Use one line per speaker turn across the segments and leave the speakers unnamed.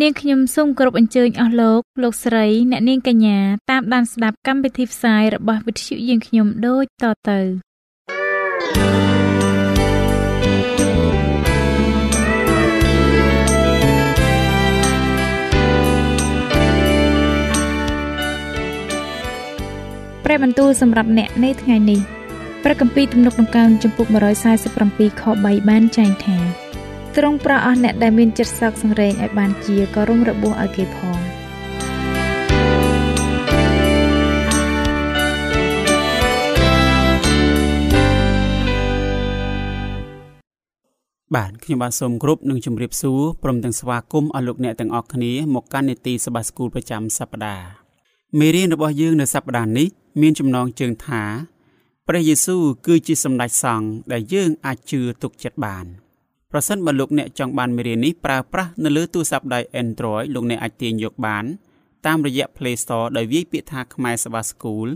នាងខ្ញុំសូមគោរពអញ្ជើញអស់លោកលោកស្រីអ្នកនាងកញ្ញាតាមដានស្ដាប់កម្មវិធីផ្សាយរបស់វិទ្យុយើងខ្ញុំដូចតទៅព្រះបន្ទូលសម្រាប់អ្នកនៅថ្ងៃនេះព្រះគម្ពីរទំនុកដង្កើងចំពុក147ខ3បានចែងថា ទ្រង់ប្រោះអស់អ្នកដែលមានចិត្តសោកសង្រេងឲ្យបានជាក៏រំរបួសឲ្យគេផង
បាទខ្ញុំបាទសូមគោរពនិងជម្រាបសួរព្រមទាំងស្វាគមន៍អស់លោកអ្នកទាំងអស់គ្នាមកកាន់នេតិសបាស្គូលប្រចាំសប្តាហ៍មេរៀនរបស់យើងនៅសប្តាហ៍នេះមានចំណងជើងថាព្រះយេស៊ូវគឺជាសម្ដេចសង្ឃដែលយើងអាចជឿទុកចិត្តបាន។ ប្រសិនបើលោកអ្នកចង់បានមេរៀននេះប្រើប្រាស់នៅលើទូរស័ព្ទដៃ Android លោកអ្នកអាចទាញយកបាន តាមរយៈ Play Store ដោយវាយពាក្យថាខ្មែរសបាស្គូល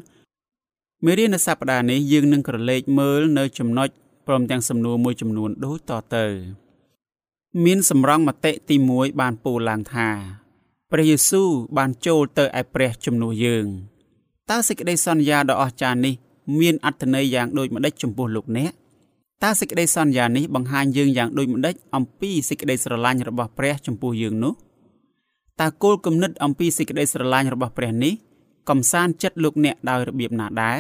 មេរៀននៅសប្តាហ៍នេះយើងនឹងក្រឡេកមើលនៅចំណុចព្រមទាំងសំណួរមួយចំនួនដូចតទៅ មានសម្រងមតិទី1បានពោលឡើងថាព្រះយេស៊ូវបានចូលទៅឯព្រះជំនួសយើងតើសេចក្តីសន្យាដ៏អស្ចារ្យនេះមានអត្ថន័យយ៉ាងដូចម្តេចចំពោះលោកអ្នក តើសេចក្តីសន្យានេះបង្ហាញយើងយ៉ាងដូចម្តេចអំពីសេចក្តីស្រឡាញ់របស់ព្រះចំពោះយើងនោះតើគោលគំនិតអំពីសេចក្តីស្រឡាញ់របស់ព្រះនេះកំសាន្តចិត្តលោកអ្នកដោយរបៀបណាដែរ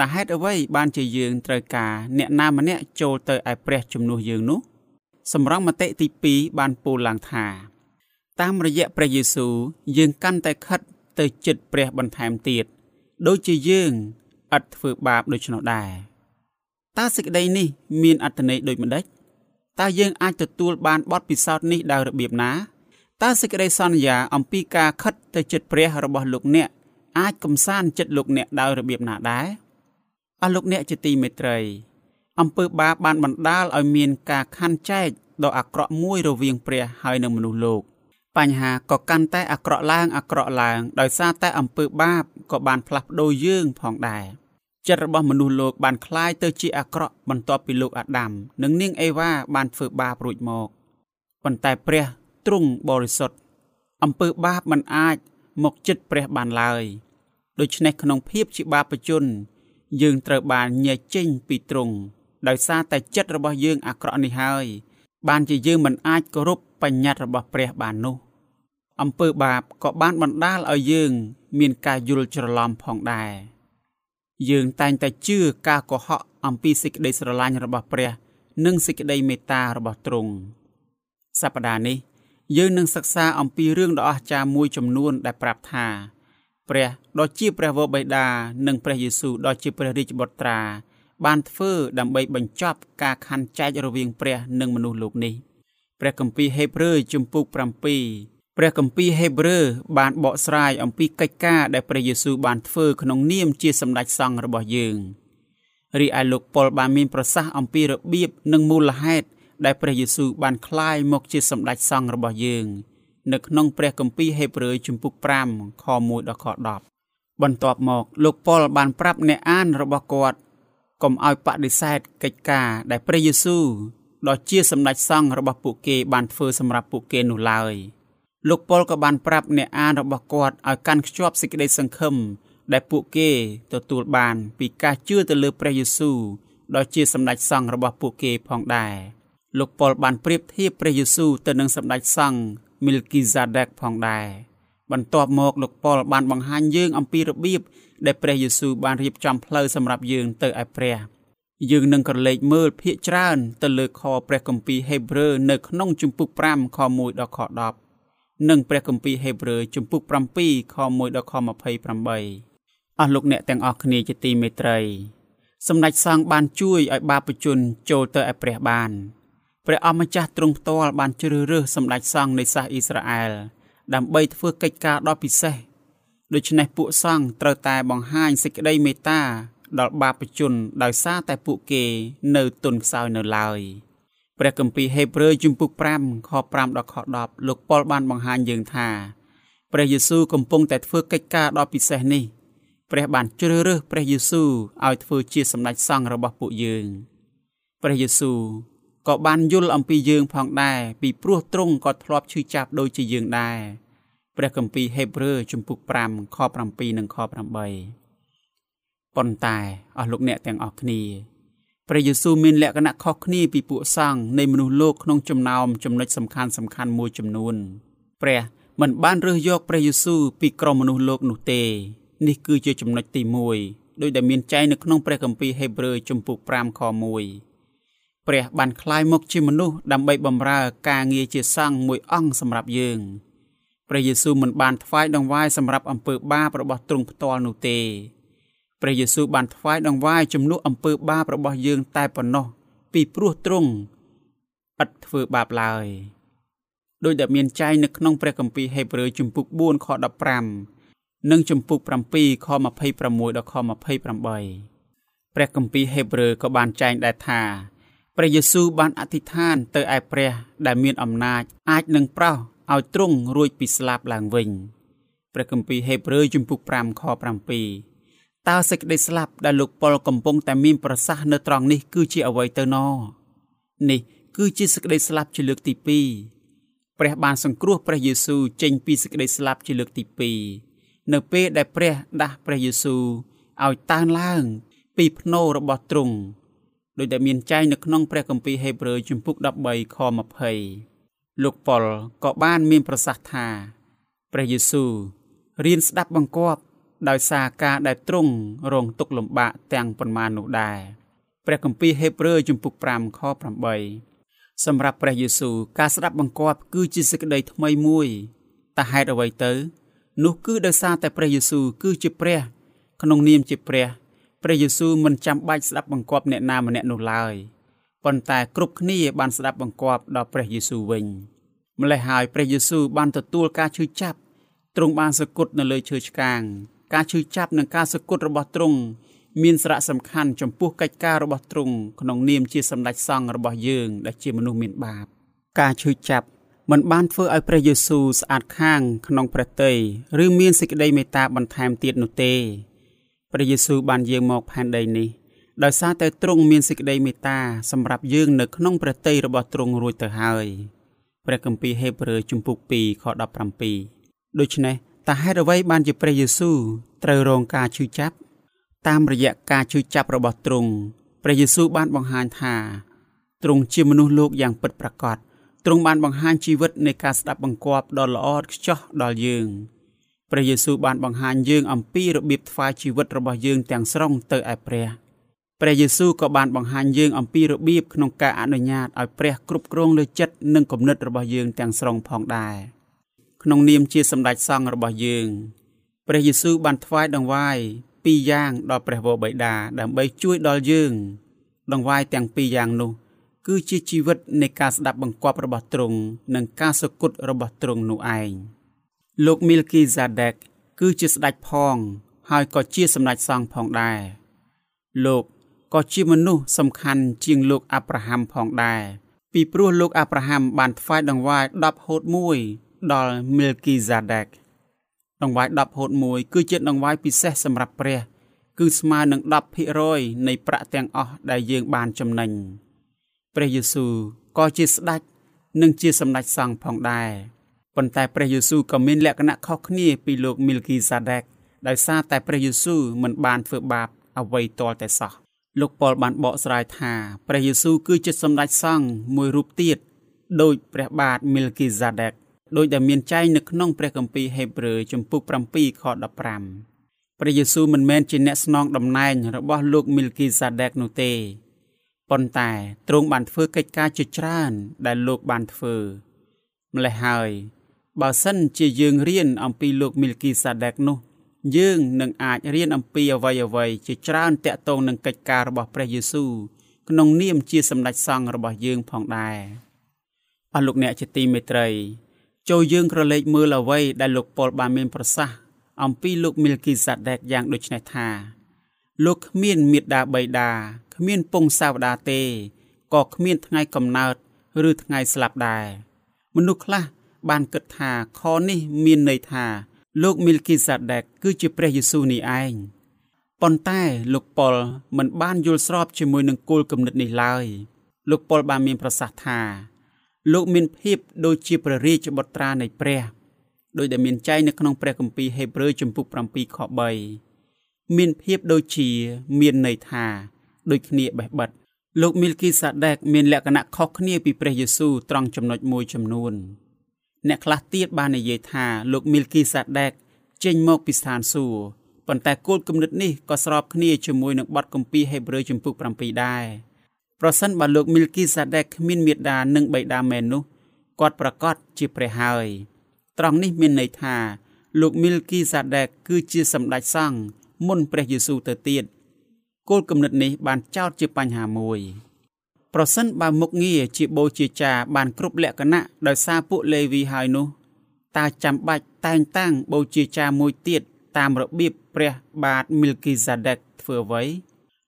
តើហេតុអ្វីបានជាយើងត្រូវការអ្នកណាម្នាក់ចូលទៅឯព្រះជំនួសយើងនោះសម្រងមតិទី2បានពោលឡើងថា តាមរយៈព្រះយេស៊ូវយើងកាន់តែខិតទៅចិត្តព្រះបន្ថែមទៀតដូចជាយើងឥតធ្វើបាបដូច្នោះដែរ តើសេចក្តីនេះមានអត្ថន័យដូចម្តេចតើយើងអាចទទួលបានបទពិសោធន៍នេះដោយរបៀបណាតើសេចក្តីសន្យាអំពីការខិតទៅចិត្តព្រះរបស់លោកអ្នកអាចកំសាន្តចិត្តលោកអ្នកដោយរបៀបណាដែរអស់លោកអ្នកជាទីមេត្រីអំពើបាបបានបណ្ដាលឲ្យមានការខណ្ឌចែកដ៏អាក្រក់មួយរវាងព្រះហើយនិងមនុស្សលោកបញ្ហាក៏កាន់តែអាក្រក់ឡើងអាក្រក់ឡើង ដោយសារតែអំពើបាបក៏បានផ្លាស់ប្ដូរយើងផងដែរ ចិត្តរបស់មនុស្សលោកបានคล้ายទៅជាអាក្រក់បន្ទាប់ពីលោកអាដាមនិងនាងអេវ៉ាបានធ្វើបាបរួចមកប៉ុន្តែព្រះទ្រង់បរិសុទ្ធអំពើបាបមិនអាចមកចិត្តព្រះបានឡើយដូច្នេះក្នុងភាពជាបាបជនយើងត្រូវបានញែកចេញពីទ្រង់ដោយសារតែចិត្តរបស់យើងអាក្រក់នេះហើយបានជាយើងមិនអាចគោរពបញ្ញត្តិរបស់ព្រះបាននោះអំពើបាបក៏បានបណ្ដាលឲ្យយើងមានការយល់ច្រឡំផងដែរ យើងតែងតែជឿការកុហកអំពីសេចក្តីស្រឡាញ់របស់ព្រះ និងសេចក្តីមេត្តារបស់ទ្រង់សប្តាហ៍នេះ យើងនឹងសិក្សាអំពីរឿងដ៏អស្ចារ្យមួយចំនួនដែលប្រាប់ថា ព្រះដ៏ជាព្រះវរបិតានិងព្រះយេស៊ូវដ៏ជាព្រះរាជបុត្រា បានធ្វើដើម្បីបញ្ចប់ការខណ្ឌចែករវាងព្រះនិងមនុស្សលោកនេះព្រះគម្ពីរហេព្រើរជំពូក7 ព្រះគម្ពីរហេព្រើរបានបកស្រាយអំពីកិច្ចការដែលព្រះយេស៊ូវបានធ្វើក្នុងនាមជាសម្ដេចសង្ឃរបស់យើងរីឯលោកប៉ុលបានមានប្រសាសន៍អំពីរបៀបនិងមូលហេតុដែលព្រះយេស៊ូវបានក្លាយមកជាសម្ដេចសង្ឃរបស់យើង នៅក្នុងព្រះគម្ពីរហេព្រើរជំពូក5ខ1ដល់ខ10បន្ទាប់មកលោកប៉ុលបានប្រាប់អ្នកអានរបស់គាត់កុំឲ្យបដិសេធកិច្ចការដែលព្រះយេស៊ូវដ៏ជាសម្ដេចសង្ឃរបស់ពួកគេបានធ្វើសម្រាប់ពួកគេនោះឡើយ។ លោកប៉ុលក៏បានប្រាប់អ្នកអានរបស់គាត់ឲ្យកាន់ខ្ជាប់សេចក្តីសង្ឃឹមដែលពួកគេទទួលបានពីការជឿទៅលើព្រះយេស៊ូវដ៏ជាសម្ដេចសង្ឃរបស់ពួកគេផងដែរលោកប៉ុលបានប្រៀបធៀបព្រះយេស៊ូវទៅនឹងសម្ដេចសង្ឃមីលគីហ្សាដេកផងដែរបន្ទាប់មកលោកប៉ុលបានបង្ហាញយើងអំពីរបៀបដែលព្រះយេស៊ូវបានរៀបចំផ្លូវសម្រាប់យើងទៅឯព្រះយើងនឹងក្រឡេកមើលភាគច្រើនទៅលើខព្រះគម្ពីរហេព្រើរនៅក្នុងជំពូក5ខ1ដល់ខ10 និងព្រះគម្ពីរហេព្រើរជំពូក7ខ1ដល់ខ28អស់លោកអ្នកទាំងអស់គ្នាជាទីមេត្រីសម្ដេចសង្ឃបានជួយឲ្យបាបជនចូលទៅឯព្រះបានព្រះអម្ចាស់ទ្រង់ផ្ទាល់បានជ្រើសរើសសម្ដេចសង្ឃនៃសាសអ៊ីស្រាអែលដើម្បីធ្វើកិច្ចការដ៏ពិសេសដូច្នេះពួកសង្ឃត្រូវតែបង្ហាញសេចក្តីមេត្តាដល់បាបជនដោយសារតែពួកគេនៅទុនខ្សោយនៅឡើយ ព្រះគម្ពីរហេព្រើរជំពូក5ខ5ដល់ខ10លោកប៉ុលបានបង្ហាញយើងថាព្រះយេស៊ូវកំពុងតែធ្វើកិច្ចការដ៏ពិសេសនេះព្រះបានជ្រើសរើសព្រះយេស៊ូវឲ្យធ្វើជាសម្ដេចសង្ឃរបស់ពួកយើងព្រះយេស៊ូវក៏បានយល់អំពីយើងផងដែរពីព្រោះទ្រង់ក៏ធ្លាប់ឈឺចាប់ដូចជាយើងដែរព្រះគម្ពីរហេព្រើរជំពូក5ខ7និងខ8ប៉ុន្តែអស់លោកអ្នកទាំងអស់គ្នា ព្រះយេស៊ូវមានលក្ខណៈខុសគ្នាពីពួកសង្ឃនៃមនុស្សលោកក្នុងចំណោមចំណុចសំខាន់សំខាន់មួយចំនួនព្រះមិនបានរើសយកព្រះយេស៊ូវពីក្រុមមនុស្សលោកនោះទេនេះគឺជាចំណុចទី1ដោយដែលមានចែងនៅក្នុងព្រះគម្ពីរហេព្រើរជំពូក5ខ1ព្រះបានคลายមកជាមនុស្សដើម្បីបម្រើការងារជាសង្ឃមួយអង្គសម្រាប់យើងព្រះយេស៊ូវមិនបានថ្វាយដង្វាយសម្រាប់អំពើបាបរបស់ទ្រង់ផ្ទាល់នោះទេ ព្រះយេស៊ូវបានថ្វាយដង្វាយជំនួសអំពើបាបរបស់យើងតែប៉ុណ្ណោះពីព្រោះទ្រង់ឥតធ្វើបាបឡើយដោយដែលមានចែងនៅក្នុងព្រះគម្ពីរហេព្រើរជំពូក4ខ15និងជំពូក7ខ26ដល់ខ28ព្រះគម្ពីរហេព្រើរក៏បានចែងដែរថាព្រះយេស៊ូវបានអធិដ្ឋានទៅឯព្រះដែលមានអំណាចអាចនឹងប្រោសឲ្យទ្រង់រួចពីស្លាប់ឡើងវិញព្រះគម្ពីរហេព្រើរជំពូក5ខ7 តើសេចក្តីស្លាប់ដែលលោកប៉ុលកំពុងតែមានប្រសាសន៍នៅត្រង់នេះគឺជាអ្វីទៅណនេះគឺជាសេចក្តីស្លាប់ជាលើកទី2ព្រះបានសង្គ្រោះព្រះយេស៊ូវចេញពីសេចក្តីស្លាប់ជាលើកទី2នៅពេលដែលព្រះដាស់ព្រះយេស៊ូវឲ្យតើនឡើង ពីភ្នោរបស់ទ្រង់ដោយដែលមានចែងនៅក្នុងព្រះគម្ពីរហេព្រើរជំពូក13ខ20លោកប៉ុលក៏បានមានប្រសាសន៍ថាព្រះយេស៊ូវរៀនស្ដាប់បង្គាប់ ដោយសារការដែលទ្រង់រងទុក្ខលំបាកទាំងប៉ុន្មាននោះដែរព្រះគម្ពីរហេព្រើរជំពូក5ខ8សម្រាប់ព្រះយេស៊ូវការស្ដាប់បង្គាប់គឺជាសេចក្តីថ្មីមួយតើហេតុអ្វីទៅ នោះគឺដោយសារតែព្រះយេស៊ូវគឺជាព្រះ ក្នុងនាមជាព្រះព្រះយេស៊ូវមិនចាំបាច់ស្ដាប់បង្គាប់អ្នកណាម្នាក់នោះឡើយប៉ុន្តែគ្រប់គ្នាបានស្ដាប់បង្គាប់ដល់ព្រះយេស៊ូវវិញម្ល៉េះហើយព្រះយេស៊ូវបានទទួលការឈឺចាប់ទ្រង់បានសគត់នៅលើឈើឆ្កាង ការឈឺចាប់និងការសគត់របស់ទ្រង់មានសារៈសំខាន់ចំពោះកិច្ចការរបស់ទ្រង់ក្នុងនាមជាសម្ដេចសង្ឃរបស់យើងដែលជាមនុស្សមានបាប ការឈឺចាប់មិនបានធ្វើឲ្យព្រះយេស៊ូវស្អាតខាងក្នុងព្រះទ័យឬមានសេចក្តីមេត្តាបន្ថែមទៀតនោះទេព្រះយេស៊ូវបានយាងមកផែនដីនេះដោយសារតែទ្រង់មានសេចក្តីមេត្តាសម្រាប់យើងនៅក្នុងព្រះទ័យរបស់ទ្រង់រួចទៅហើយព្រះគម្ពីរហេព្រើរជំពូក2ខ17ដូច្នេះ តើហេតុអ្វីបានជាព្រះយេស៊ូវត្រូវរងការឈឺចាប់តាមរយៈការឈឺចាប់របស់ទ្រង់ព្រះយេស៊ូវបានបង្ហាញថាទ្រង់ជាមនុស្សលោកយ៉ាងពិតប្រាកដទ្រង់បានបង្ហាញជីវិតនៃការស្ដាប់បង្គាប់ដ៏ល្អឥតខ្ចោះដល់យើងព្រះយេស៊ូវបានបង្ហាញយើងអំពីរបៀបថ្វាយជីវិតរបស់យើងទាំងស្រុងទៅឯព្រះព្រះយេស៊ូវក៏បានបង្ហាញយើងអំពីរបៀបក្នុងការអនុញ្ញាតឲ្យព្រះគ្រប់គ្រងលើចិត្តនិងគំនិតរបស់យើងទាំងស្រុងផងដែរ ក្នុងនាមជាសម្ដេចសង្ឃរបស់យើងព្រះយេស៊ូវបានថ្វាយដង្វាយពីរយ៉ាងដល់ព្រះវរបិតាដើម្បីជួយដល់យើង ដង្វាយទាំងពីរយ៉ាងនោះ គឺជាជីវិតនៃការស្ដាប់បង្គាប់របស់ទ្រង់និងការសគត់របស់ទ្រង់នោះឯងលោកមីលគីហ្សាដេកគឺជាស្ដេចផង ហើយក៏ជាសម្ដេចសង្ឃផងដែរលោកក៏ជាមនុស្សសំខាន់ជាងលោកអាប់រ៉ាហាំផងដែរពីព្រោះលោកអាប់រ៉ាហាំបានថ្វាយដង្វាយ10ហូត1 ដល់ Melchizedek ដង្វាយ10ហូត1គឺជាដង្វាយពិសេសសម្រាប់ព្រះ គឺស្មើនឹង10%នៃប្រាក់ទាំងអស់ដែលយើងបានចំណេញព្រះយេស៊ូវក៏ជាស្ដេចនិងជាសម្ដេចសង្ឃផងដែរប៉ុន្តែព្រះយេស៊ូវក៏មានលក្ខណៈខុសគ្នាពីលោក Melchizedek ដោយសារតែព្រះយេស៊ូវមិនបានធ្វើបាបអ្វីទាល់តែសោះលោកប៉ុលបានបកស្រាយថាព្រះយេស៊ូវគឺជាសម្ដេចសង្ឃមួយរូបទៀតដោយព្រះបាទ Melchizedek ដោ យដែលមានចែងនៅក្នុងព្រះគម្ពីរហេព្រើរជំពូក7ខ15ព្រះយេស៊ូវមិនមែនជាអ្នកស្នងតំណែងរបស់លោកមីលគីសាដេកនោះទេប៉ុន្តែទ្រង់បានធ្វើកិច្ចការជាច្រើនដែលលោកបានធ្វើម្ល៉េះហើយបើសិនជាយើងរៀនអំពីលោកមីលគីសាដេកនោះ យើងនឹងអាចរៀនអំពីអ្វីអ្វីជាច្រើនតាក់ទងនឹងកិច្ចការរបស់ព្រះយេស៊ូវក្នុងនាមជាសម្ដេចសង្ឃរបស់យើងផងដែរអស់លោកអ្នកជាទីមេត្រី ចូលយើងក្រឡេកមើលអ្វីដែលលោកប៉ុលបានមានប្រសាសន៍អំពីលោកមីលគីសាដេកយ៉ាងដូចនេះថា លោកគ្មានមេត្តាបៃតាគ្មានពងសាវតាទេក៏គ្មានថ្ងៃកំណើតឬថ្ងៃស្លាប់ដែរមនុស្សខ្លះបានគិតថាខនេះមានន័យថាលោកមីលគីសាដេកគឺជាព្រះយេស៊ូវនេះឯងប៉ុន្តែលោកប៉ុលមិនបានយល់ស្របជាមួយនឹងគោលគំនិតនេះឡើយលោកប៉ុលបានមានប្រសាសន៍ថា លោកមានភាពដូចជាព្រះរាជបុត្រានៃព្រះដោយដែលមានចែងនៅក្នុងព្រះគម្ពីរហេព្រើរជំពូក7ខ3មានភាពដូចជាមានន័យថាដូចគ្នាបេះបិទលោកមីលគីសាដេកមានលក្ខណៈខុសគ្នាពីព្រះយេស៊ូវត្រង់ចំណុចមួយចំនួន អ្នកខ្លះទៀតបាននិយាយថាលោកមីលគីសាដេកចេញមកពីស្ថានសួគ៌ប៉ុន្តែគោលគំនិតនេះក៏ស្របគ្នាជាមួយនឹងបទគម្ពីរហេព្រើរជំពូក7ដែរ ប្រសិនបើលោកមីលគីសាដេកគ្មានមេដានិងបិតាមែននោះគាត់ប្រកាសជាព្រះហើយត្រង់នេះមានន័យថាលោកមីលគីសាដេកគឺជាសម្ដេចសង្ឃមុនព្រះយេស៊ូវទៅទៀតគោលគំនិតនេះបានចោទជាបញ្ហាមួយ ប្រសិនបើមុខងារជាបូជាចារបានគ្រប់លក្ខណៈដោយសារពួកលេវីហើយនោះតើចាំបាច់តែងតាំងបូជាចារមួយទៀតតាមរបៀបព្រះបាទមីលគីសាដេកធ្វើអ្វី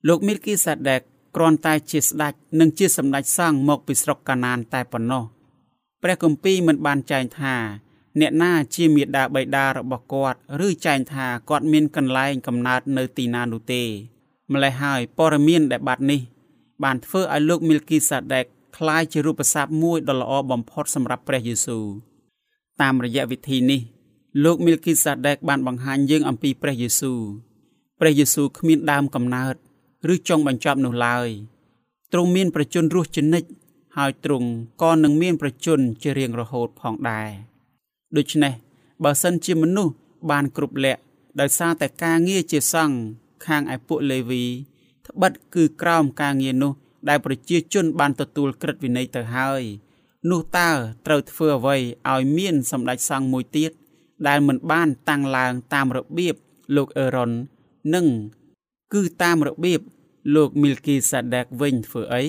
លោកមីលគីសាដេក គ្រាន់តែជាស្ដេចនិងជាសម្ដេចសង្ឃមកពីស្រុកកាណានតែប៉ុណ្ណោះព្រះគម្ពីរមិនបានចែងថាអ្នកណាជាមេដាបៃតារបស់គាត់ឬចែងថាគាត់មានកន្លែងកំណើតនៅទីណានោះទេម្ល៉េះហើយព័ត៌មានដែលបាត់នេះបានធ្វើឲ្យលោកមីលគីសាដេកคล้ายជារូបស័ព្ទមួយដ៏ល្អបំផុតសម្រាប់ព្រះយេស៊ូវតាមរយៈវិធីនេះលោកមីលគីសាដេកបានបង្ហាញយើងអំពីព្រះយេស៊ូវព្រះយេស៊ូវគ្មានដើមកំណើត ឬចុងបញ្ចប់នោះឡើយទ្រង់មានប្រជញ្ញរស់ជានិច្ចហើយទ្រង់ក៏នឹងមានប្រជញ្ញជារៀងរហូតផងដែរដូច្នេះបើសិនជាមនុស្សបានគ្រប់លក្ខដោយសារតែការងារជាសង្ឃខាងឯពួកលេវីត្បិតគឺក្រោមការងារនោះ ដែលប្រជាជនបានទទួលក្រឹតវិន័យទៅហើយនោះតើត្រូវធ្វើអ្វីឲ្យមានសម្ដេចសង្ឃមួយទៀតដែលមិនបានតាំងឡើងតាមរបៀបលោកអេរ៉ុននិង គឺតាមរបៀបលោកមីលគីសាដេកវិញធ្វើអី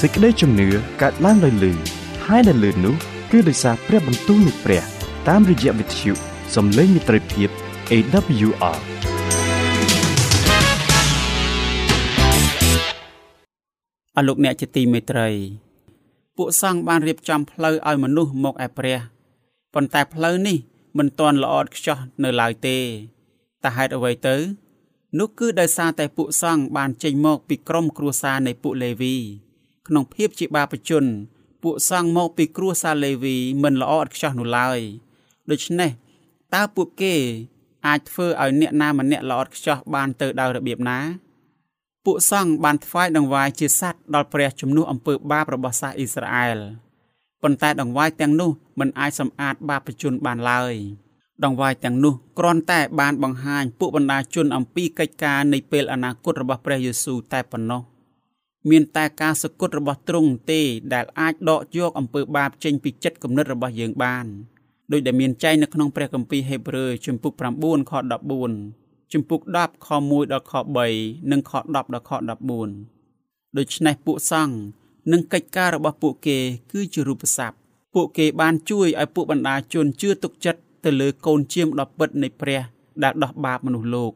សេចក្តីជំនឿកើតឡើងដោយលឺហើយដែលលឺនោះគឺដោយសារព្រះបន្ទូលនៃព្រះ តាមរយៈវិទ្យុសំឡេងមិត្តភាព AWR
អរលោកអ្នកជាទីមេត្រី ពួកសង្ឃបានរៀបចំផ្លូវឲ្យមនុស្សមកឯព្រះ ប៉ុន្តែផ្លូវនេះមិនទាន់ល្អឥតខ្ចោះនៅឡើយទេតើហេតុអ្វីទៅនោះគឺដោយសារតែពួកសង្ឃបានចេញមកពីក្រុមគ្រួសារនៃពួកលេវី ក្នុងភាពជាបាបជនពួកសង្ឃមកពីគ្រួសារលេវីមិនល្អឥតខ្ចោះនោះឡើយដូច្នេះតើពួកគេអាចធ្វើឲ្យអ្នកណាម្នាក់ល្អឥតខ្ចោះបានទៅដោយរបៀបណាពួកសង្ឃបានថ្វាយដង្វាយជាសัตว์ដល់ព្រះជំនួសអំពើបាបរបស់សាសអ៊ីស្រាអែល ប៉ុន្តែដង្វាយទាំងនោះមិនអាចសម្អាតបាបជនបានឡើយដង្វាយទាំងនោះគ្រាន់តែបានបង្ហាញពួកបណ្ដាជនអំពីកិច្ចការនៃពេលអនាគតរបស់ព្រះយេស៊ូវតែប៉ុណ្ណោះមានតែការសគត់របស់ទ្រង់ទេដែលអាចដកយកអំពើបាបចេញពីចិត្តគំនិតរបស់យើងបានដោយដែលមានចែងនៅក្នុងព្រះគម្ពីរហេព្រើរជំពូក9ខ14ជំពូក10ខ1ដល់ខ3និងខ10ដល់ខ14ដូច្នេះពួកសង្ឃ និងកិច្ចការរបស់ពួកគេគឺជារូបស័ព្ទពួកគេបានជួយឲ្យពួកបណ្ដាជនជឿទុកចិត្តទៅលើកូនជាមដ៏ពិតនៃព្រះដែលដោះបាបមនុស្សលោក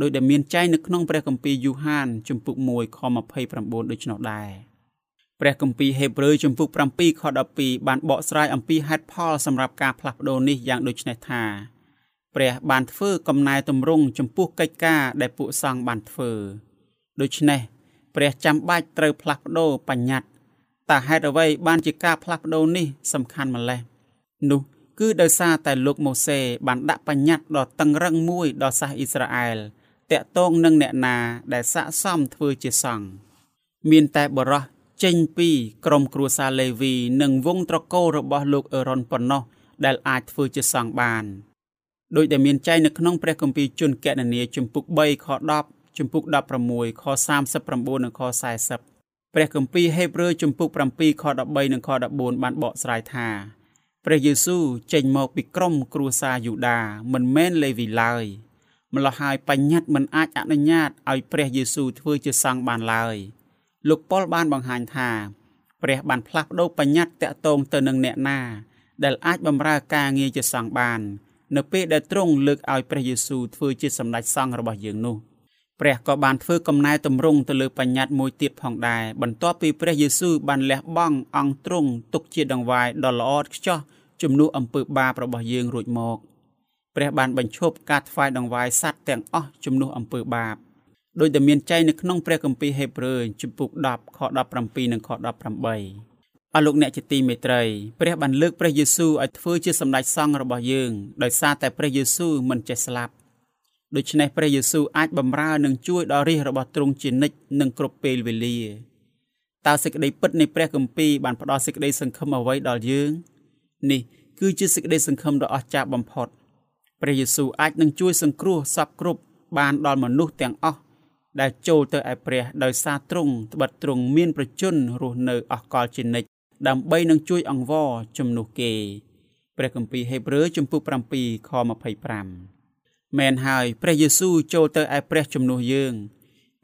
ដោយដែលមានចែងនៅក្នុងព្រះគម្ពីរយូហានជំពូក1ខ29ដូច្នោះដែរព្រះគម្ពីរហេព្រើរជំពូក7ខ12បានបកស្រាយអំពីហេតុផលសម្រាប់ការផ្លាស់ប្ដូរនេះយ៉ាងដូចនេះថាព្រះបានធ្វើកំណែទម្រង់ចំពោះកិច្ចការដែលពួកសង្ឃបានធ្វើដូច្នេះ ព្រះចាំបាច់ត្រូវផ្លាស់ប្ដូរបញ្ញត្តិតើហេតុអ្វីបានជាការផ្លាស់ប្ដូរនេះសំខាន់ម្ល៉េះនោះគឺដោយសារតែលោកម៉ូសេបានដាក់បញ្ញត្តិដ៏តឹងរឹងមួយដល់សាសអ៊ីស្រាអែលតាក់ទងនឹងអ្នកណាដែលស័កសមធ្វើជាសង្ឃមានតែបរោះចេញពីក្រុមគ្រួសារលេវី និងវងត្រកូលរបស់លោកអេរ៉ុនប៉ុណ្ណោះដែលអាចធ្វើជាសង្ឃបានដោយដែលមានចែងនៅក្នុងព្រះគម្ពីរជនកណនីជំពូក3ខ10 ជំពូក16ខ39និងខ40ព្រះគម្ពីរហេព្រើរជំពូក7ខ13និងខ14បានបកស្រាយថាព្រះយេស៊ូវចេញមកពីក្រុមគ្រួសារយូដាមិនមែនលេវីឡើយម្ល៉េះហើយបញ្ញត្តិមិនអាចអនុញ្ញាតឲ្យព្រះយេស៊ូវធ្វើជាសង្ឃបានឡើយលោកប៉ុលបានបង្ហាញថាព្រះបានផ្លាស់ប្ដូរបញ្ញត្តិតាក់ទងទៅនឹងអ្នកណា ដែលអាចបម្រើការងារជាសង្ឃបាន នៅពេលដែលទ្រង់លើកឲ្យព្រះយេស៊ូវធ្វើជាសម្ដេចសង្ឃរបស់យើងនោះ ព្រះក៏បានធ្វើកំណែតម្រង់ទៅលើបញ្ញត្តិមួយទៀតផងដែរបន្ទាប់ពីព្រះយេស៊ូវបានលះបង់អង្គទ្រង់ទុកជាដង្វាយដ៏ល្អឥតខ្ចោះជំនួសអំពើបាបរបស់យើងរួចមកព្រះបានបញ្ឈប់ការថ្វាយដង្វាយសត្វទាំងអស់ជំនួសអំពើបាបដោយតែមានចែងនៅក្នុងព្រះគម្ពីរហេព្រើរជំពូក10ខ17និងខ18អស់លោកអ្នកជាទីមេត្រីព្រះបានលើកព្រះយេស៊ូវឲ្យធ្វើជាសម្ដេចសង្ឃរបស់យើងដោយសារតែព្រះយេស៊ូវមិនចេះស្លាប់ ដូច្នេះព្រះយេស៊ូវអាចបម្រើនិងជួយដល់រាជរបស់ទ្រង់ជានិច្ចនិងគ្រប់ពេលវេលាតើសេចក្តីពិតនៃព្រះគម្ពីរបានផ្ដល់សេចក្តីសង្ឃឹមអ្វីដល់យើងនេះគឺជាសេចក្តីសង្ឃឹមដ៏អស្ចារ្យបំផុតព្រះយេស៊ូវអាចនឹងជួយសង្គ្រោះសពគ្រប់បានដល់មនុស្សទាំងអស់ដែលចូលទៅឯព្រះដោយសារទ្រង់ត្បិតទ្រង់មានប្រជញ្ញរស់នៅអស់កលជានិច្ចដើម្បីនឹងជួយអង្វរជំនួសគេព្រះគម្ពីរហេព្រើរជំពូក7ខ25 មែនហើយព្រះយេស៊ូវចូលទៅឯព្រះជំនួសយើង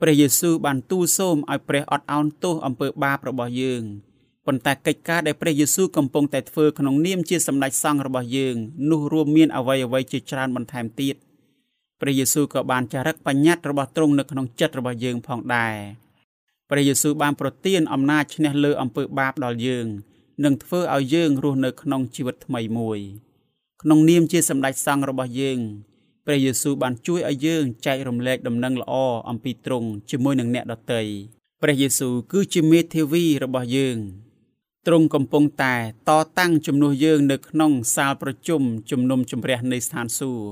ព្រះយេស៊ូវបានទូលសូមឲ្យព្រះអត់ឱនទោសអំពើបាបរបស់យើងប៉ុន្តែកិច្ចការដែលព្រះយេស៊ូវកំពុងតែធ្វើក្នុងនាមជាសម្ដេចសង្ឃរបស់យើងនោះរួមមានអ្វីអ្វីជាច្រើនបន្ថែមទៀតព្រះយេស៊ូវក៏បានចារឹកបញ្ញត្តិរបស់ទ្រង់នៅក្នុងចិត្តរបស់យើងផងដែរព្រះយេស៊ូវបានប្រទានអំណាចឈ្នះលើអំពើបាបដល់យើងនិងធ្វើឲ្យយើងរស់នៅក្នុងជីវិតថ្មីមួយក្នុងនាមជាសម្ដេចសង្ឃរបស់យើង ព្រះយេស៊ូវបានជួយឲ្យយើងចែករំលែកដំណឹងល្អអំពីទ្រង់ជាមួយនឹងអ្នកដទៃព្រះយេស៊ូវគឺជាមេធាវីរបស់យើងទ្រង់កំពុងតែតតាំងជំនួសយើងនៅក្នុងសាលប្រជុំជំនុំជម្រះនៃស្ថានសួគ៌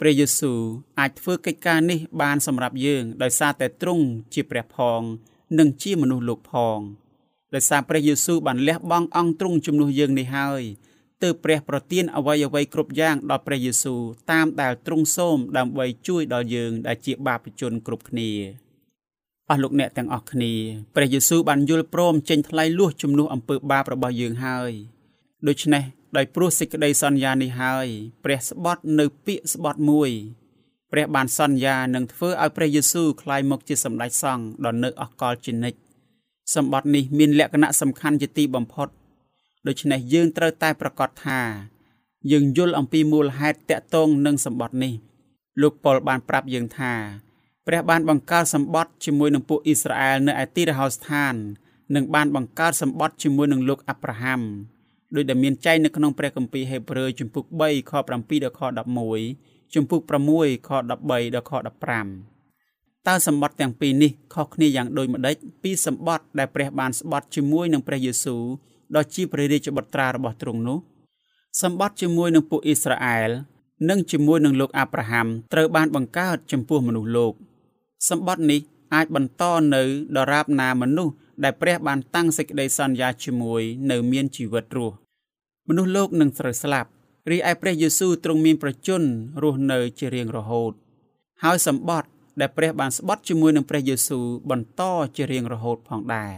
ព្រះយេស៊ូវអាចធ្វើកិច្ចការនេះបានសម្រាប់យើងដោយសារតែទ្រង់ជាព្រះផង និងជាមនុស្សលោកផងដោយសារព្រះយេស៊ូវបានលះបង់អង្គទ្រង់ជំនួសយើងនេះហើយ ទើបព្រះប្រទានអ្វីអ្វីគ្រប់យ៉ាងដល់ព្រះយេស៊ូវតាមដែលទ្រង់សូមដើម្បីជួយដល់យើងដែលជាបាបជនគ្រប់គ្នាអស់លោកអ្នកទាំងអស់គ្នាព្រះយេស៊ូវបានយល់ព្រមចេញថ្លៃលួសជំនួសអំពើបាបរបស់យើងហើយដូច្នេះដោយព្រោះសេចក្តីសន្យានេះហើយព្រះស្បត់នៅពាក្យស្បត់មួយព្រះបានសន្យានឹងធ្វើឲ្យព្រះយេស៊ូវក្លាយមកជាសម្ដេចសង្ឃដ៏នៅអកលជានិច្ចសម្បត្តិនេះមានលក្ខណៈសំខាន់ជាទីបំផុត ដូច្នេះយើងត្រូវតែប្រកាសថាយើងយល់អំពីមូលហេតុតកតងនឹងសម្បត្តិនេះលោកប៉ុលបានប្រាប់យើងថាព្រះបានបង្កើតសម្បត្តិជាមួយនឹងពួកអ៊ីស្រាអែលនៅឯទីរហោស្ថាននិងបានបង្កើតសម្បត្តិជាមួយនឹងលោកអាប់រ៉ាហាំដោយដែលមានចែងនៅក្នុងព្រះគម្ពីរហេព្រើរជំពូក3ខ7ដល់ខ11ជំពូក6ខ13ដល់ខ15តើសម្បត្តិទាំងពីរនេះខុសគ្នាយ៉ាងដូចម្តេចពីសម្បត្តិដែលព្រះបានស្បត់ជាមួយនឹងព្រះយេស៊ូវ ដ៏ជាព្រះរាជបុត្រារបស់ទ្រង់នោះសម្បត្តិជាមួយនឹងពួកអ៊ីស្រាអែលនិងជាមួយនឹងលោកអាប់រ៉ាហាំត្រូវបានបង្កើតចំពោះមនុស្សលោក សម្បត្តិនេះអាចបន្តនៅដរាបណាមនុស្សដែលព្រះបានតាំងសេចក្តីសន្យាជាមួយនៅមានជីវិតរស់មនុស្សលោកនឹងត្រូវស្លាប់រីឯព្រះយេស៊ូវទ្រង់មានប្រជញ្ញរស់នៅជារៀងរហូត ហើយសម្បត្តិដែលព្រះបានស្បត់ជាមួយនឹងព្រះយេស៊ូវបន្តជារៀងរហូតផងដែរ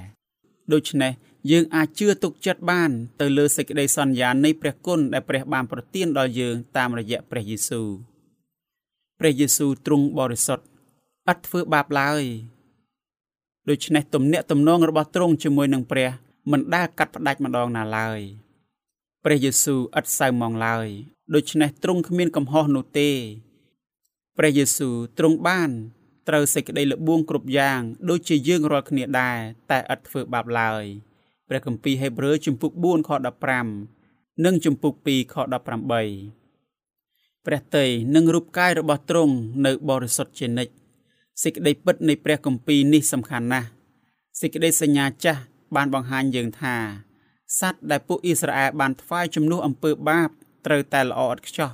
ដូច្នេះ យើងអាចជឿទុកចិត្តបានទៅលើសេចក្តីសន្យានៃព្រះគុណដែលព្រះបានប្រទានដល់យើងតាមរយៈព្រះយេស៊ូវព្រះយេស៊ូវទ្រង់បរិសុទ្ធឥតធ្វើបាបឡើយដូច្នេះទំនាក់ទំនងរបស់ទ្រង់ជាមួយនឹងព្រះមិនដែលកាត់ផ្ដាច់ម្ដងណាឡើយព្រះយេស៊ូវឥតសៅមងឡើយដូច្នេះទ្រង់គ្មានកំហុសនោះទេព្រះយេស៊ូវទ្រង់បានត្រូវសេចក្តីលបួងគ្រប់យ៉ាងដូចជាយើងរាល់គ្នាដែរតែឥតធ្វើបាបឡើយ ព្រះគម្ពីរហេព្រើរជំពូក4ខ15និងជំពូក2ខ18ព្រះតីនិងរូបកាយរបស់ទ្រង់នៅបរិសុទ្ធជានិច្ចសេចក្តីពិតនៃព្រះគម្ពីរនេះសំខាន់ណាស់សេចក្តីសញ្ញាចាស់បានបង្ហាញយើងថាសត្វដែលពួកអ៊ីស្រាអែលបានថ្វាយជំនួសអំពើបាបត្រូវតែល្អឥតខ្ចោះ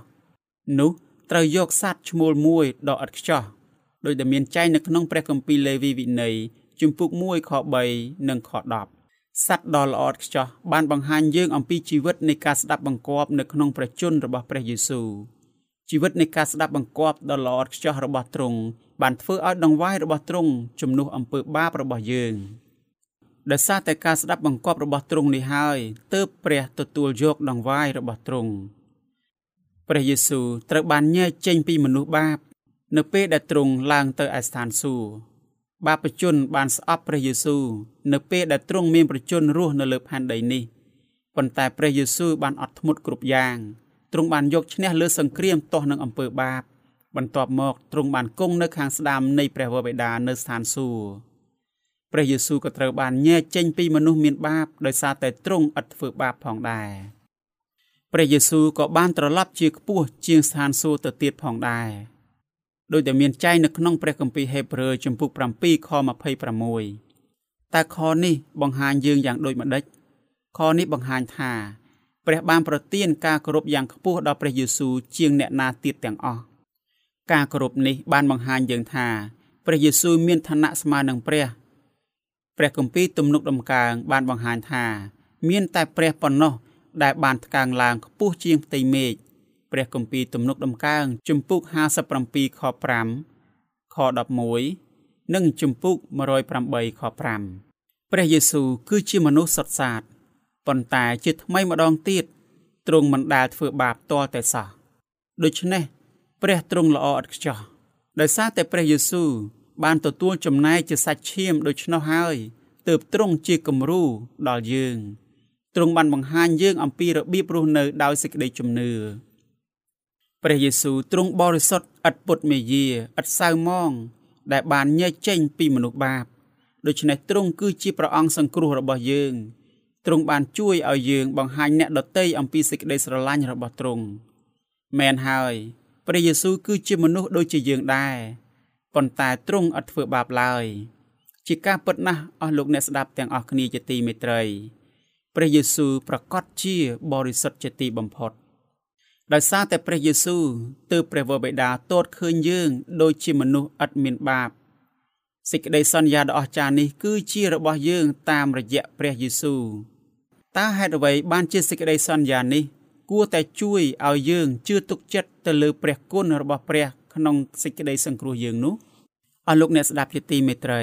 នោះត្រូវយកសត្វឈ្មោលមួយដ៏ឥតខ្ចោះដោយដែលមានចែងនៅក្នុងព្រះគម្ពីរលេវីវិន័យជំពូក1ខ3និងខ10 សត្វដ៏ល្អឥតខ្ចោះបានបង្ហាញយើងអំពីជីវិតនៃការស្ដាប់បង្គាប់នៅក្នុងព្រះជន្មរបស់ព្រះយេស៊ូវជីវិតនៃការស្ដាប់បង្គាប់ដ៏ល្អឥតខ្ចោះរបស់ទ្រង់បានធ្វើឲ្យដង្វាយរបស់ទ្រង់ជំនួសអំពើបាបរបស់យើងដោយសារតែការស្ដាប់បង្គាប់របស់ទ្រង់នេះហើយទើបព្រះទទួលយកដង្វាយរបស់ទ្រង់ព្រះយេស៊ូវត្រូវបានញែកចេញពីមនុស្សបាប នៅពេលដែលទ្រង់ឡើងទៅឯស្ថានសួគ៌ បាបជនបានស្អប់ព្រះយេស៊ូវនៅពេលដែលទ្រង់មានប្រជញ្ញរស់នៅលើផែនដីនេះប៉ុន្តែព្រះយេស៊ូវបានអត់ធ្មត់គ្រប់យ៉ាងទ្រង់បានយកឈ្នះលើសង្គ្រាមទាស់នឹងអំពើបាប បន្ទាប់មកទ្រង់បានគង់នៅខាងស្ដាំនៃព្រះវរបិតានៅស្ថានសួគ៌ព្រះយេស៊ូវក៏ត្រូវបានញែកចេញពីមនុស្សមានបាបដោយសារតែទ្រង់ឥតធ្វើបាបផងដែរព្រះយេស៊ូវក៏បានត្រឡប់ជាខ្ពស់ជាងស្ថានសួគ៌ទៅទៀតផងដែរ ដោយតែមានចែងនៅក្នុងព្រះគម្ពីរហេព្រើរជំពូក7ខ26តើខនេះបង្ហាញយើងយ៉ាងដូចម្ដេចខនេះបង្ហាញថាព្រះបានប្រទានការគោរពយ៉ាងខ្ពស់ដល់ព្រះយេស៊ូវជាងអ្នកណាទៀតទាំងអស់ការគោរពនេះបានបង្ហាញយើងថាព្រះយេស៊ូវមានឋានៈស្មើនឹងព្រះព្រះគម្ពីរទំនុកដំកើងបានបង្ហាញថា មានតែព្រះប៉ុណ្ណោះដែលបានថ្កើងឡើងខ្ពស់ជាងផ្ទៃមេឃ ព្រះគម្ពីរទំនុកដំកើងជំពូក57ខ5ខ11និងជំពូក108ខ5ព្រះយេស៊ូវគឺជាមនុស្សសុទ្ធសាធប៉ុន្តែជាថ្មីម្ដងទៀតទ្រង់មិនដែលធ្វើបាបតតែសោះដូច្នេះព្រះទ្រង់ល្អឥតខ្ចោះដោយសារតែព្រះយេស៊ូវបានទទួលចំណែកជាសាច់ឈាមដូច្នោះហើយទើបទ្រង់ជាគំរូដល់យើងទ្រង់បានបង្ហាញយើងអំពីរបៀបរស់នៅដោយសេចក្តីជំនឿ ព្រះយេស៊ូវទ្រង់បរិសុទ្ធឥតពុតមេយាឥតសៅមង ដែលបានញែកចេញពីមនុស្សបាបដូច្នេះទ្រង់គឺជាព្រះអង្គសង្គ្រោះរបស់យើងទ្រង់បានជួយឲ្យយើងបង្ហាញអ្នកដតីអំពីសេចក្តីស្រឡាញ់របស់ទ្រង់មែនហើយព្រះយេស៊ូវគឺជាមនុស្សដូចជាយើងដែរប៉ុន្តែទ្រង់អត់ធ្វើបាបឡើយជាការពិតណាស់អស់លោកអ្នកស្ដាប់ទាំងអស់គ្នាជាទីមេត្រីព្រះយេស៊ូវប្រកាសជាបរិសុទ្ធជាទីបំផុត ដោយសារតែព្រះយេស៊ូវទើបព្រះវរបិតាទតឃើញយើង ដូចជាមនុស្សឥតមានបាបសេចក្តីសន្យាដ៏អស្ចារ្យនេះគឺជារបស់យើងតាមរយៈព្រះយេស៊ូវតើហេតុអ្វីបានជាសេចក្តីសន្យានេះ គួរតែជួយឲ្យយើងជឿទុកចិត្តទៅលើព្រះគុណរបស់ព្រះ ក្នុងសេចក្តីសង្គ្រោះយើងនោះអស់លោកអ្នកស្ដាប់ជាទីមេត្រី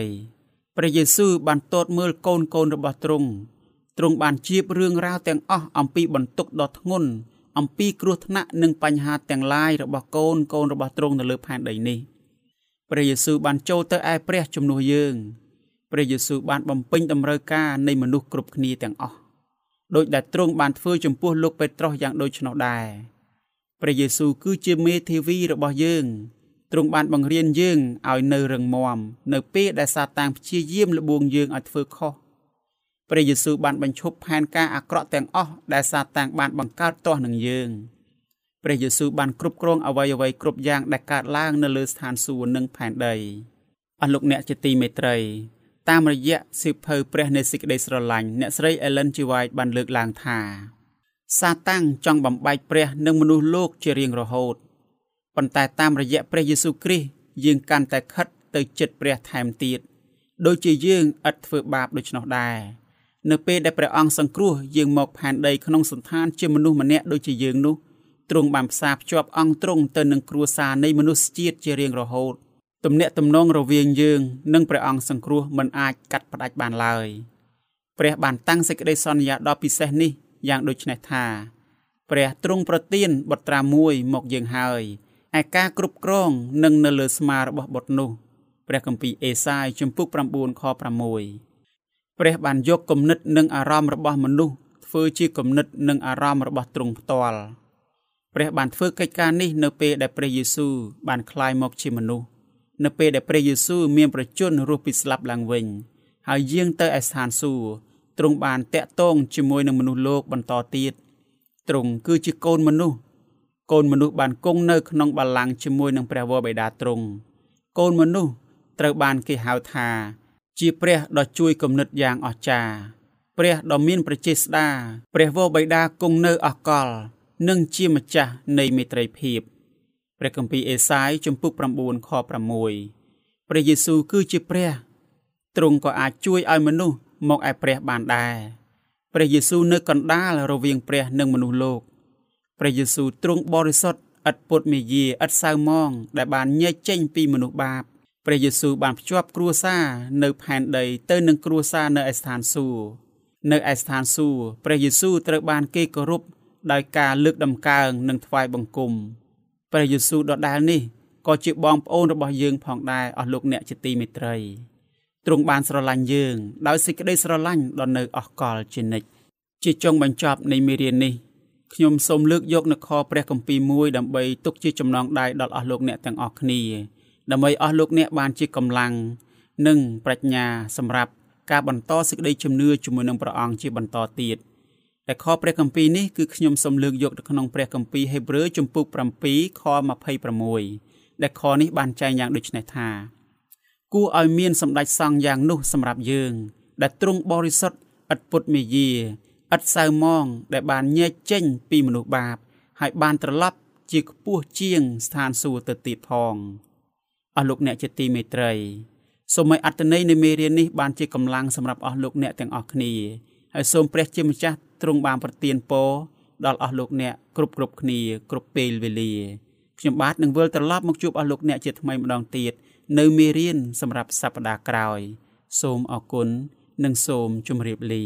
ព្រះយេស៊ូវបានទតមើលកូនកូនរបស់ទ្រង់ទ្រង់បានជៀបរឿងរ៉ាវទាំងអស់អំពីបន្ទុកដ៏ធ្ងន់ អំពីគ្រោះថ្នាក់និងបញ្ហាទាំងឡាយរបស់កូនកូនរបស់ទ្រង់នៅលើផែនដីនេះព្រះយេស៊ូវបានចូលទៅឯព្រះជំនួសយើងព្រះយេស៊ូវបានបំពេញតម្រូវការនៃមនុស្សគ្រប់គ្នាទាំងអស់ដោយដែលទ្រង់បានធ្វើចំពោះលោកពេត្រុសយ៉ាងដូចនោះដែរព្រះយេស៊ូវគឺជាមេធាវីរបស់យើងទ្រង់បានបង្រៀនយើងឲ្យនៅរឹងមាំនៅពេលដែលសាតាំងព្យាយាមលបួងយើងឲ្យធ្វើខុស ព្រះយេស៊ូវបានបញ្ឈប់ផែនការអាក្រក់ទាំងអស់ដែលសាតាំងបានបង្កើតទាស់នឹងយើងព្រះយេស៊ូវបានគ្រប់គ្រងអ្វីអ្វីគ្រប់យ៉ាងដែលកើតឡើងនៅលើស្ថានសួគ៌និងផែនដីអស់លោកអ្នកជាទីមេត្រី តាមរយៈសិភៅព្រះនៃសេចក្តីស្រឡាញ់អ្នកស្រី Ellen G. White បានលើកឡើងថាសាតាំងចង់បំបែកព្រះនិងមនុស្សលោកជារៀងរហូតប៉ុន្តែតាមរយៈព្រះយេស៊ូវគ្រីស្ទយើងកាន់តែខិតទៅចិត្តព្រះថែមទៀតដូចជាយើងឥតធ្វើបាបដូច្នោះដែរ នៅពេលដែលព្រះអង្គសង្គ្រោះយើងមកផែនដីក្នុងសន្តានជាមនុស្សម្នាក់ដូចជាយើងនោះទ្រង់បានផ្សារភ្ជាប់អង្គទ្រង់ទៅនឹងគ្រួសារនៃមនុស្សជាតិជារៀងរហូតទំនាក់ទំនងរវាងយើងនិងព្រះអង្គសង្គ្រោះមិនអាចកាត់ផ្តាច់បានឡើយព្រះបានតាំងសេចក្តីសន្យាដ៏ពិសេសនេះយ៉ាងដូចនេះថាព្រះទ្រង់ប្រទានបុត្រាមួយមកយើងហើយឯការគ្រប់គ្រងនឹងនៅលើស្មារបស់បុត្រនោះព្រះគម្ពីរអេសាយជំពូក9ខ6 ព្រះបានយកគំនិតនិងអារម្មណ៍របស់មនុស្សធ្វើជាគំនិតនិងអារម្មណ៍របស់ទ្រង់ផ្ទាល់ព្រះបានធ្វើកិច្ចការនេះនៅពេលដែលព្រះយេស៊ូវបានក្លាយមកជាមនុស្សនៅពេលដែលព្រះយេស៊ូវមានប្រជញ្ញរស់ពីស្លាប់ឡើងវិញ ហើយយាងទៅឯស្ថានសួគ៌ទ្រង់បានតាក់ទងជាមួយនឹងមនុស្សលោកបន្តទៀតទ្រង់គឺជាកូនមនុស្សកូនមនុស្សបានគង់នៅក្នុងបល្ល័ង្កជាមួយនឹងព្រះវរបិតាទ្រង់កូនមនុស្សត្រូវបានគេហៅថា ជាព្រះដ៏ជួយគំនិតយ៉ាងអស្ចារ្យព្រះដ៏មានប្រជាស្ដាព្រះវរបិតាគង់នៅអកល និងជាម្ចាស់នៃមេត្រីភាពព្រះគម្ពីរអេសាយជំពូក9ខ6ព្រះយេស៊ូវគឺជាព្រះទ្រង់ក៏អាចជួយឲ្យមនុស្សមកឯព្រះបានដែរព្រះយេស៊ូវនៅកណ្ដាលរវាងព្រះនិងមនុស្សលោកព្រះយេស៊ូវទ្រង់បរិសុទ្ធឥតពុតមេយាឥតសៅមងដែលបានញែកចេញពីមនុស្សបាប ព្រះយេស៊ូវបានភ្ជាប់គ្រួសារនៅផែនដីទៅនឹងគ្រួសារនៅឯស្ថានសួគ៌នៅឯស្ថានសួគ៌ព្រះយេស៊ូវត្រូវបានគេគោរពដោយការលើកដំកើងនិងថ្វាយបង្គំព្រះយេស៊ូវដដែលនេះក៏ជាបងប្អូនរបស់យើងផងដែរអស់លោកអ្នកជាទីមេត្រីទ្រង់បានស្រឡាញ់យើងដោយសេចក្តីស្រឡាញ់ដ៏នៅអស់កលជានិច្ចជាចុងបញ្ចប់នៃមេរៀននេះខ្ញុំសូមលើកយកនខព្រះគម្ពីរមួយដើម្បីទុកជាចំណងដៃដល់អស់លោកអ្នកទាំងអស់គ្នា ដើម្បីអស់លោកអ្នកបានជាកម្លាំងនិងប្រាជ្ញាសម្រាប់ការបន្តសេចក្តីជំនឿជាមួយនឹងព្រះអង្គជាបន្តទៀតតែខព្រះគម្ពីរនេះគឺខ្ញុំសូមលើកយកទៅក្នុងព្រះគម្ពីរហេព្រើរជំពូក7ខ26ដែលខនេះបានចែងយ៉ាងដូចនេះថាគួរឲ្យមានសម្ដេចសង្ឃយ៉ាងនោះសម្រាប់យើង ដែលទ្រង់បរិសុទ្ធឥតពុតមេយាឥតសៅមងដែលបានញែកចេញពីមនុស្សបាប ហើយបានត្រឡប់ជាខ្ពស់ជាងស្ថានសួគ៌ទៅទៀតផង។ អស់លោកអ្នកជាទីមេត្រីសូមឲ្យអត្តន័យនៃមេរៀននេះបានជាកម្លាំងសម្រាប់អស់លោកអ្នកទាំងអស់គ្នាហើយសូមព្រះជាម្ចាស់ទ្រង់បានប្រទានពរដល់អស់លោកអ្នកគ្រប់គ្រប់គ្នាគ្រប់ពេលវេលាខ្ញុំបាទនឹងវិលត្រឡប់មកជួបអស់លោកអ្នកជាថ្មីម្ដងទៀតនៅមេរៀនសម្រាប់សប្តាហ៍ក្រោយ សូមអរគុណនិងសូមជម្រាបលា